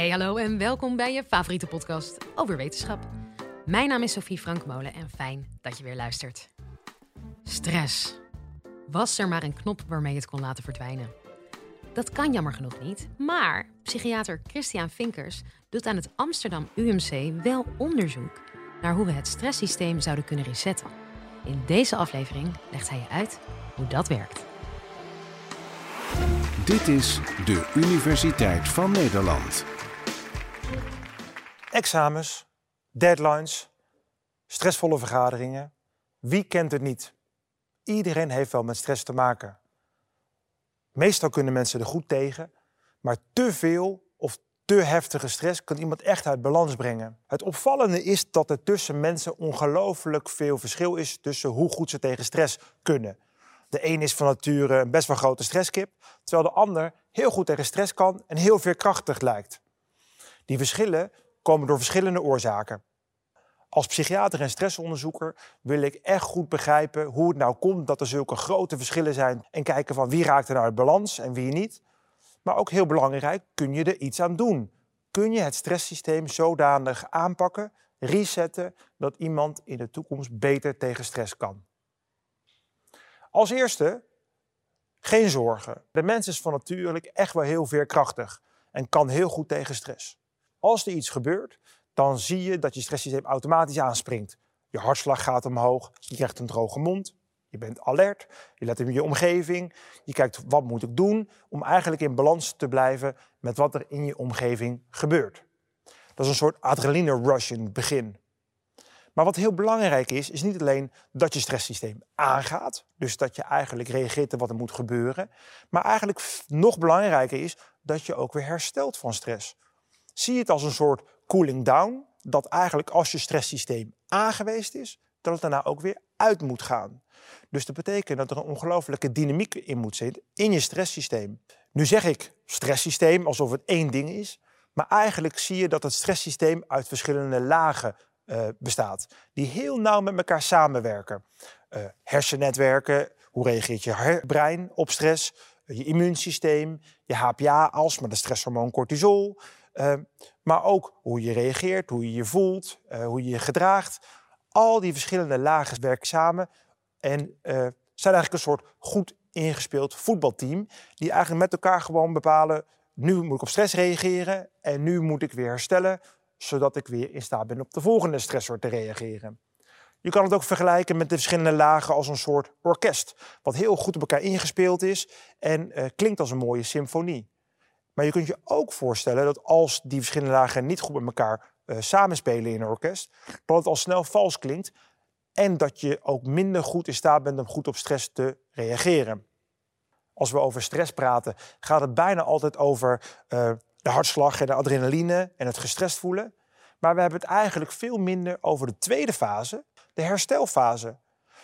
Hey, hallo en welkom bij je favoriete podcast over wetenschap. Mijn naam is Sophie Frankmolen en fijn dat je weer luistert. Stress. Was er maar een knop waarmee het kon laten verdwijnen? Dat kan jammer genoeg niet, maar psychiater Christian Vinkers doet aan het Amsterdam UMC wel onderzoek naar hoe we het stresssysteem zouden kunnen resetten. In deze aflevering legt hij je uit hoe dat werkt. Dit is de Universiteit van Nederland. Examens, deadlines, stressvolle vergaderingen. Wie kent het niet? Iedereen heeft wel met stress te maken. Meestal kunnen mensen er goed tegen, maar te veel of te heftige stress kan iemand echt uit balans brengen. Het opvallende is dat er tussen mensen ongelooflijk veel verschil is tussen hoe goed ze tegen stress kunnen. De een is van nature een best wel grote stresskip, terwijl de ander heel goed tegen stress kan en heel veerkrachtig lijkt. Die verschillen komen door verschillende oorzaken. Als psychiater en stressonderzoeker wil ik echt goed begrijpen hoe het nou komt dat er zulke grote verschillen zijn en kijken van wie raakt er nou uit balans en wie niet. Maar ook heel belangrijk, kun je er iets aan doen? Kun je het stresssysteem zodanig aanpakken, resetten, dat iemand in de toekomst beter tegen stress kan? Als eerste, geen zorgen. De mens is van natuurlijk echt wel heel veerkrachtig en kan heel goed tegen stress. Als er iets gebeurt, dan zie je dat je stresssysteem automatisch aanspringt. Je hartslag gaat omhoog, je krijgt een droge mond, je bent alert, je let op je omgeving, je kijkt wat moet ik doen om eigenlijk in balans te blijven met wat er in je omgeving gebeurt. Dat is een soort adrenaline rush in het begin. Maar wat heel belangrijk is, is niet alleen dat je stresssysteem aangaat, dus dat je eigenlijk reageert op wat er moet gebeuren, maar eigenlijk nog belangrijker is dat je ook weer herstelt van stress. Zie het als een soort cooling down, dat eigenlijk als je stresssysteem aangeweest is, dat het daarna ook weer uit moet gaan. Dus dat betekent dat er een ongelooflijke dynamiek in moet zitten in je stresssysteem. Nu zeg ik stresssysteem alsof het één ding is, maar eigenlijk zie je dat het stresssysteem uit verschillende lagen uh, bestaat, die heel nauw met elkaar samenwerken. Uh, hersennetwerken, hoe reageert je brein op stress, je immuunsysteem, je HPA-as met de stresshormoon cortisol, uh, maar ook hoe je reageert, hoe je je voelt, hoe je je gedraagt. Al die verschillende lagen werken samen en zijn eigenlijk een soort goed ingespeeld voetbalteam, die eigenlijk met elkaar gewoon bepalen, nu moet ik op stress reageren en nu moet ik weer herstellen zodat ik weer in staat ben op de volgende stressor te reageren. Je kan het ook vergelijken met de verschillende lagen als een soort orkest, wat heel goed op elkaar ingespeeld is en uh, klinkt als een mooie symfonie. Maar je kunt je ook voorstellen dat als die verschillende lagen niet goed met elkaar uh, samenspelen in een orkest, dat het al snel vals klinkt en dat je ook minder goed in staat bent om goed op stress te reageren. Als we over stress praten, gaat het bijna altijd over uh, de hartslag en de adrenaline en het gestrest voelen. Maar we hebben het eigenlijk veel minder over de tweede fase, de herstelfase.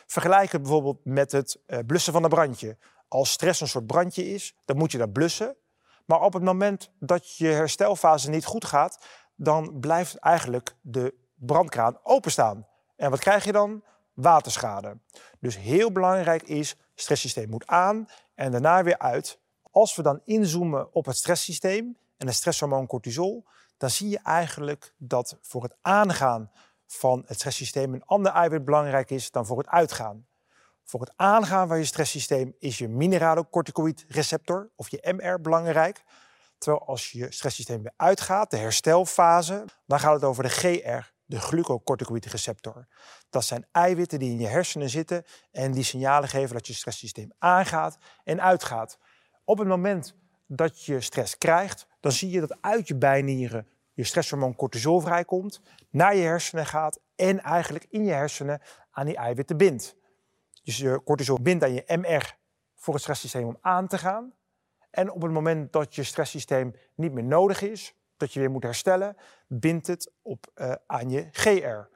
Vergelijk het bijvoorbeeld met het uh, blussen van een brandje. Als stress een soort brandje is, dan moet je dat blussen. Maar op het moment dat je herstelfase niet goed gaat, dan blijft eigenlijk de brandkraan openstaan. En wat krijg je dan? Waterschade. Dus heel belangrijk is, stresssysteem moet aan en daarna weer uit. Als we dan inzoomen op het stresssysteem, en het stresshormoon cortisol, dan zie je eigenlijk dat voor het aangaan van het stresssysteem een ander eiwit belangrijk is dan voor het uitgaan. Voor het aangaan van je stresssysteem is je mineralocorticoïdreceptor of je MR belangrijk. Terwijl als je stresssysteem weer uitgaat, de herstelfase, dan gaat het over de GR, de glucocorticoïdreceptor. Dat zijn eiwitten die in je hersenen zitten en die signalen geven dat je stresssysteem aangaat en uitgaat. Op het moment dat je stress krijgt, dan zie je dat uit je bijnieren je stresshormoon cortisol vrijkomt, naar je hersenen gaat en eigenlijk in je hersenen aan die eiwitten bindt. Dus je cortisol bindt aan je MR voor het stresssysteem om aan te gaan. En op het moment dat je stresssysteem niet meer nodig is, dat je weer moet herstellen, bindt het op, uh, aan je GR.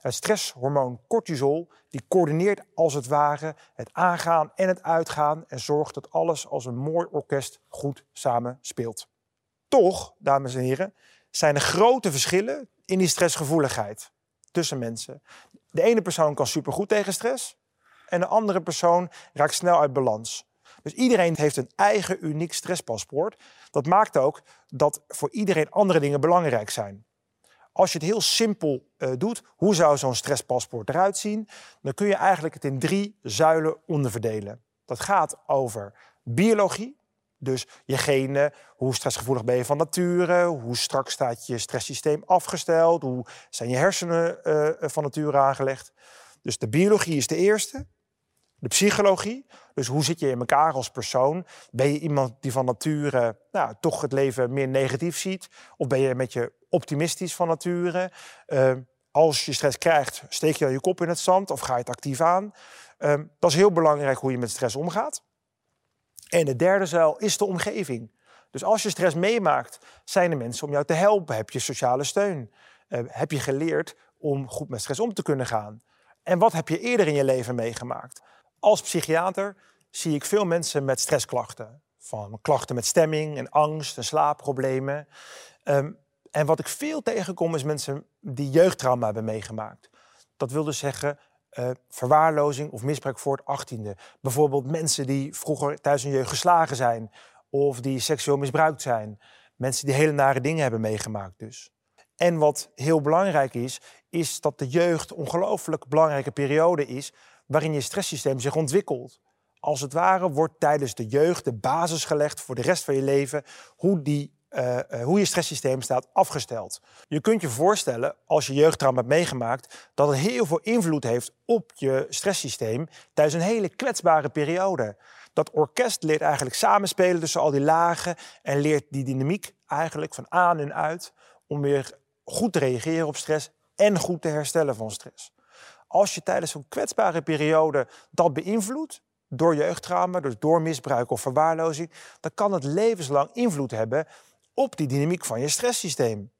Het stresshormoon cortisol die coördineert als het ware het aangaan en het uitgaan en zorgt dat alles als een mooi orkest goed samen speelt. Toch, dames en heren, zijn er grote verschillen in die stressgevoeligheid tussen mensen. De ene persoon kan supergoed tegen stress en de andere persoon raakt snel uit balans. Dus iedereen heeft een eigen uniek stresspaspoort. Dat maakt ook dat voor iedereen andere dingen belangrijk zijn. Als je het heel simpel uh, doet, hoe zou zo'n stresspaspoort eruit zien? Dan kun je eigenlijk het in drie zuilen onderverdelen. Dat gaat over biologie, dus je genen, hoe stressgevoelig ben je van nature, hoe strak staat je stresssysteem afgesteld, hoe zijn je hersenen uh, van nature aangelegd. Dus de biologie is de eerste. De psychologie, dus hoe zit je in elkaar als persoon? Ben je iemand die van nature nou, toch het leven meer negatief ziet? Of ben je met je optimistisch van nature? Uh, als je stress krijgt, steek je dan je kop in het zand of ga je het actief aan? Uh, dat is heel belangrijk hoe je met stress omgaat. En de derde zuil is de omgeving. Dus als je stress meemaakt, zijn er mensen om jou te helpen. Heb je sociale steun? Uh, heb je geleerd om goed met stress om te kunnen gaan? En wat heb je eerder in je leven meegemaakt? Als psychiater zie ik veel mensen met stressklachten. Van klachten met stemming en angst en slaapproblemen. Um, en wat ik veel tegenkom is mensen die jeugdtrauma hebben meegemaakt. Dat wil dus zeggen uh, verwaarlozing of misbruik voor het achttiende. Bijvoorbeeld mensen die vroeger thuis hun jeugd geslagen zijn of die seksueel misbruikt zijn. Mensen die hele nare dingen hebben meegemaakt dus. En wat heel belangrijk is, is dat de jeugd een ongelooflijk belangrijke periode is waarin je stresssysteem zich ontwikkelt. Als het ware wordt tijdens de jeugd de basis gelegd voor de rest van je leven hoe, die, uh, uh, hoe je stresssysteem staat afgesteld. Je kunt je voorstellen, als je jeugdtrauma hebt meegemaakt, dat het heel veel invloed heeft op je stresssysteem tijdens een hele kwetsbare periode. Dat orkest leert eigenlijk samenspelen tussen al die lagen en leert die dynamiek eigenlijk van aan en uit om weer goed te reageren op stress en goed te herstellen van stress. Als je tijdens zo'n kwetsbare periode dat beïnvloedt, door jeugdtrauma, dus door misbruik of verwaarlozing, dan kan het levenslang invloed hebben op die dynamiek van je stresssysteem.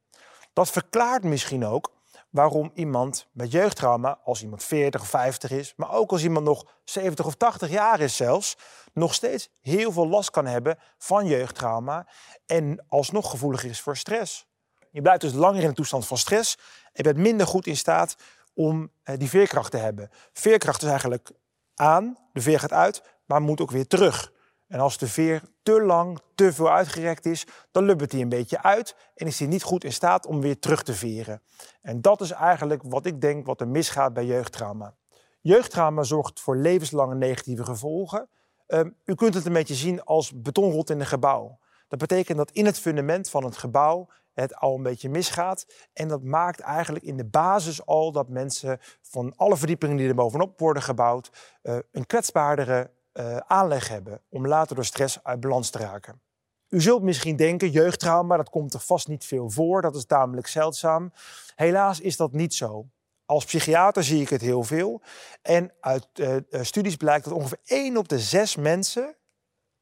Dat verklaart misschien ook waarom iemand met jeugdtrauma, als iemand 40 of 50 is, maar ook als iemand nog 70 of 80 jaar is zelfs, nog steeds heel veel last kan hebben van jeugdtrauma en alsnog gevoelig is voor stress. Je blijft dus langer in een toestand van stress en bent minder goed in staat om eh, die veerkracht te hebben. Veerkracht is eigenlijk aan, de veer gaat uit, maar moet ook weer terug. En als de veer te lang, te veel uitgerekt is, dan lubbert hij een beetje uit en is hij niet goed in staat om weer terug te veren. En dat is eigenlijk wat ik denk wat er misgaat bij jeugdtrauma. Jeugdtrauma zorgt voor levenslange negatieve gevolgen. Um, u kunt het een beetje zien als betonrot in een gebouw. Dat betekent dat in het fundament van het gebouw het al een beetje misgaat. En dat maakt eigenlijk in de basis al dat mensen van alle verdiepingen die er bovenop worden gebouwd, uh, een kwetsbaardere uh, aanleg hebben om later door stress uit balans te raken. U zult misschien denken, jeugdtrauma, dat komt er vast niet veel voor, dat is tamelijk zeldzaam. Helaas is dat niet zo. Als psychiater zie ik het heel veel. En uit uh, studies blijkt dat ongeveer 1 op de 6 mensen,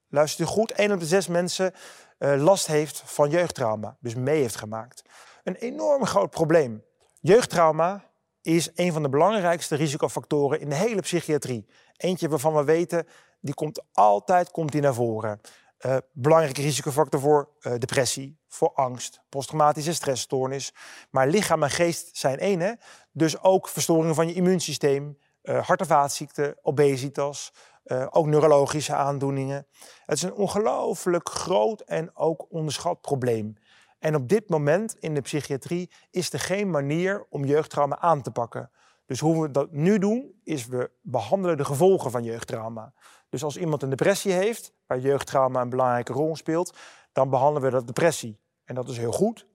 luister u goed, 1 op de 6 mensen last heeft van jeugdtrauma, dus mee heeft gemaakt. Een enorm groot probleem. Jeugdtrauma is een van de belangrijkste risicofactoren in de hele psychiatrie. Eentje waarvan we weten, die komt altijd komt die naar voren. Uh, belangrijke risicofactor voor uh, depressie, voor angst, posttraumatische stressstoornis. Maar lichaam en geest zijn één, hè? dus ook verstoringen van je immuunsysteem, uh, hart- en vaatziekten, obesitas, uh, ook neurologische aandoeningen. Het is een ongelooflijk groot en ook onderschat probleem. En op dit moment in de psychiatrie is er geen manier om jeugdtrauma aan te pakken. Dus hoe we dat nu doen, is we behandelen de gevolgen van jeugdtrauma. Dus als iemand een depressie heeft, waar jeugdtrauma een belangrijke rol speelt, dan behandelen we dat depressie. En dat is heel goed.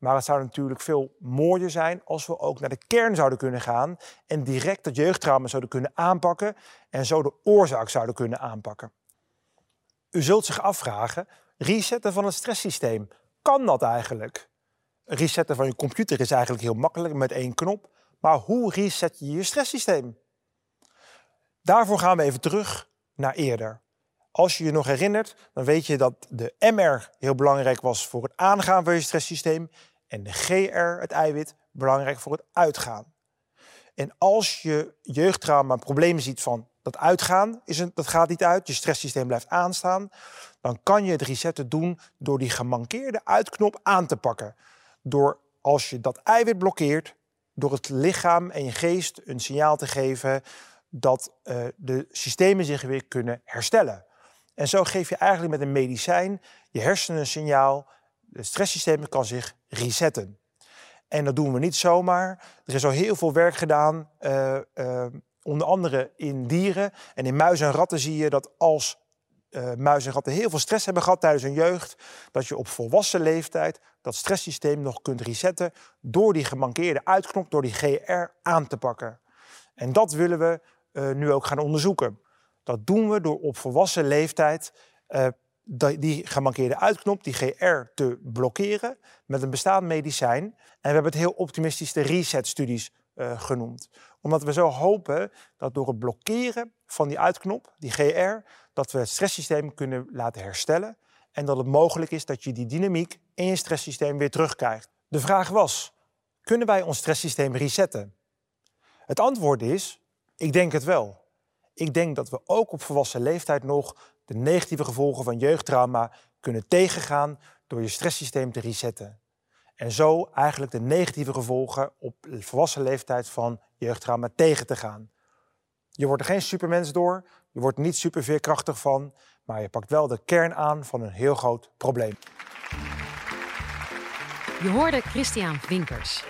Maar het zou natuurlijk veel mooier zijn als we ook naar de kern zouden kunnen gaan en direct dat jeugdtrauma zouden kunnen aanpakken en zo de oorzaak zouden kunnen aanpakken. U zult zich afvragen, resetten van het stresssysteem, kan dat eigenlijk? Resetten van je computer is eigenlijk heel makkelijk met één knop, maar hoe reset je je stresssysteem? Daarvoor gaan we even terug naar eerder. Als je je nog herinnert, dan weet je dat de MR heel belangrijk was voor het aangaan van je stresssysteem en de GR, het eiwit, belangrijk voor het uitgaan. En als je jeugdtrauma problemen ziet van dat uitgaan, is dat gaat niet uit, je stresssysteem blijft aanstaan, dan kan je het resetten doen door die gemankeerde uitknop aan te pakken. Door als je dat eiwit blokkeert, door het lichaam en je geest een signaal te geven dat uh, de systemen zich weer kunnen herstellen. En zo geef je eigenlijk met een medicijn je hersenen een signaal. Het stresssysteem kan zich resetten. En dat doen we niet zomaar. Er is al heel veel werk gedaan, uh, uh, onder andere in dieren. En in muizen en ratten zie je dat als uh, muizen en ratten heel veel stress hebben gehad tijdens hun jeugd, dat je op volwassen leeftijd dat stresssysteem nog kunt resetten door die gemankeerde uitknop, door die GR aan te pakken. En dat willen we nu ook gaan onderzoeken. Dat doen we door op volwassen leeftijd die gemankeerde uitknop, die GR, te blokkeren met een bestaand medicijn. En we hebben het heel optimistisch de reset-studies uh, genoemd. Omdat we zo hopen dat door het blokkeren van die uitknop, die GR, dat we het stresssysteem kunnen laten herstellen. En dat het mogelijk is dat je die dynamiek in je stresssysteem weer terugkrijgt. De vraag was, kunnen wij ons stresssysteem resetten? Het antwoord is, ik denk het wel. Ik denk dat we ook op volwassen leeftijd nog de negatieve gevolgen van jeugdtrauma kunnen tegengaan door je stresssysteem te resetten. En zo eigenlijk de negatieve gevolgen op volwassen leeftijd van jeugdtrauma tegen te gaan. Je wordt er geen supermens door, je wordt niet super veerkrachtig van, maar je pakt wel de kern aan van een heel groot probleem. Je hoorde Christian Winkers.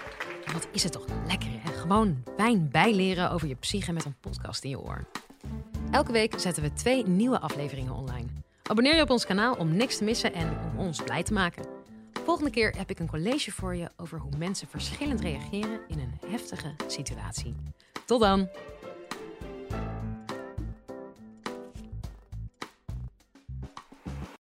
Wat is het toch lekker, hè? Gewoon wijn bijleren over je psyche met een podcast in je oor. Elke week zetten we twee nieuwe afleveringen online. Abonneer je op ons kanaal om niks te missen en om ons blij te maken. Volgende keer heb ik een college voor je over hoe mensen verschillend reageren in een heftige situatie. Tot dan!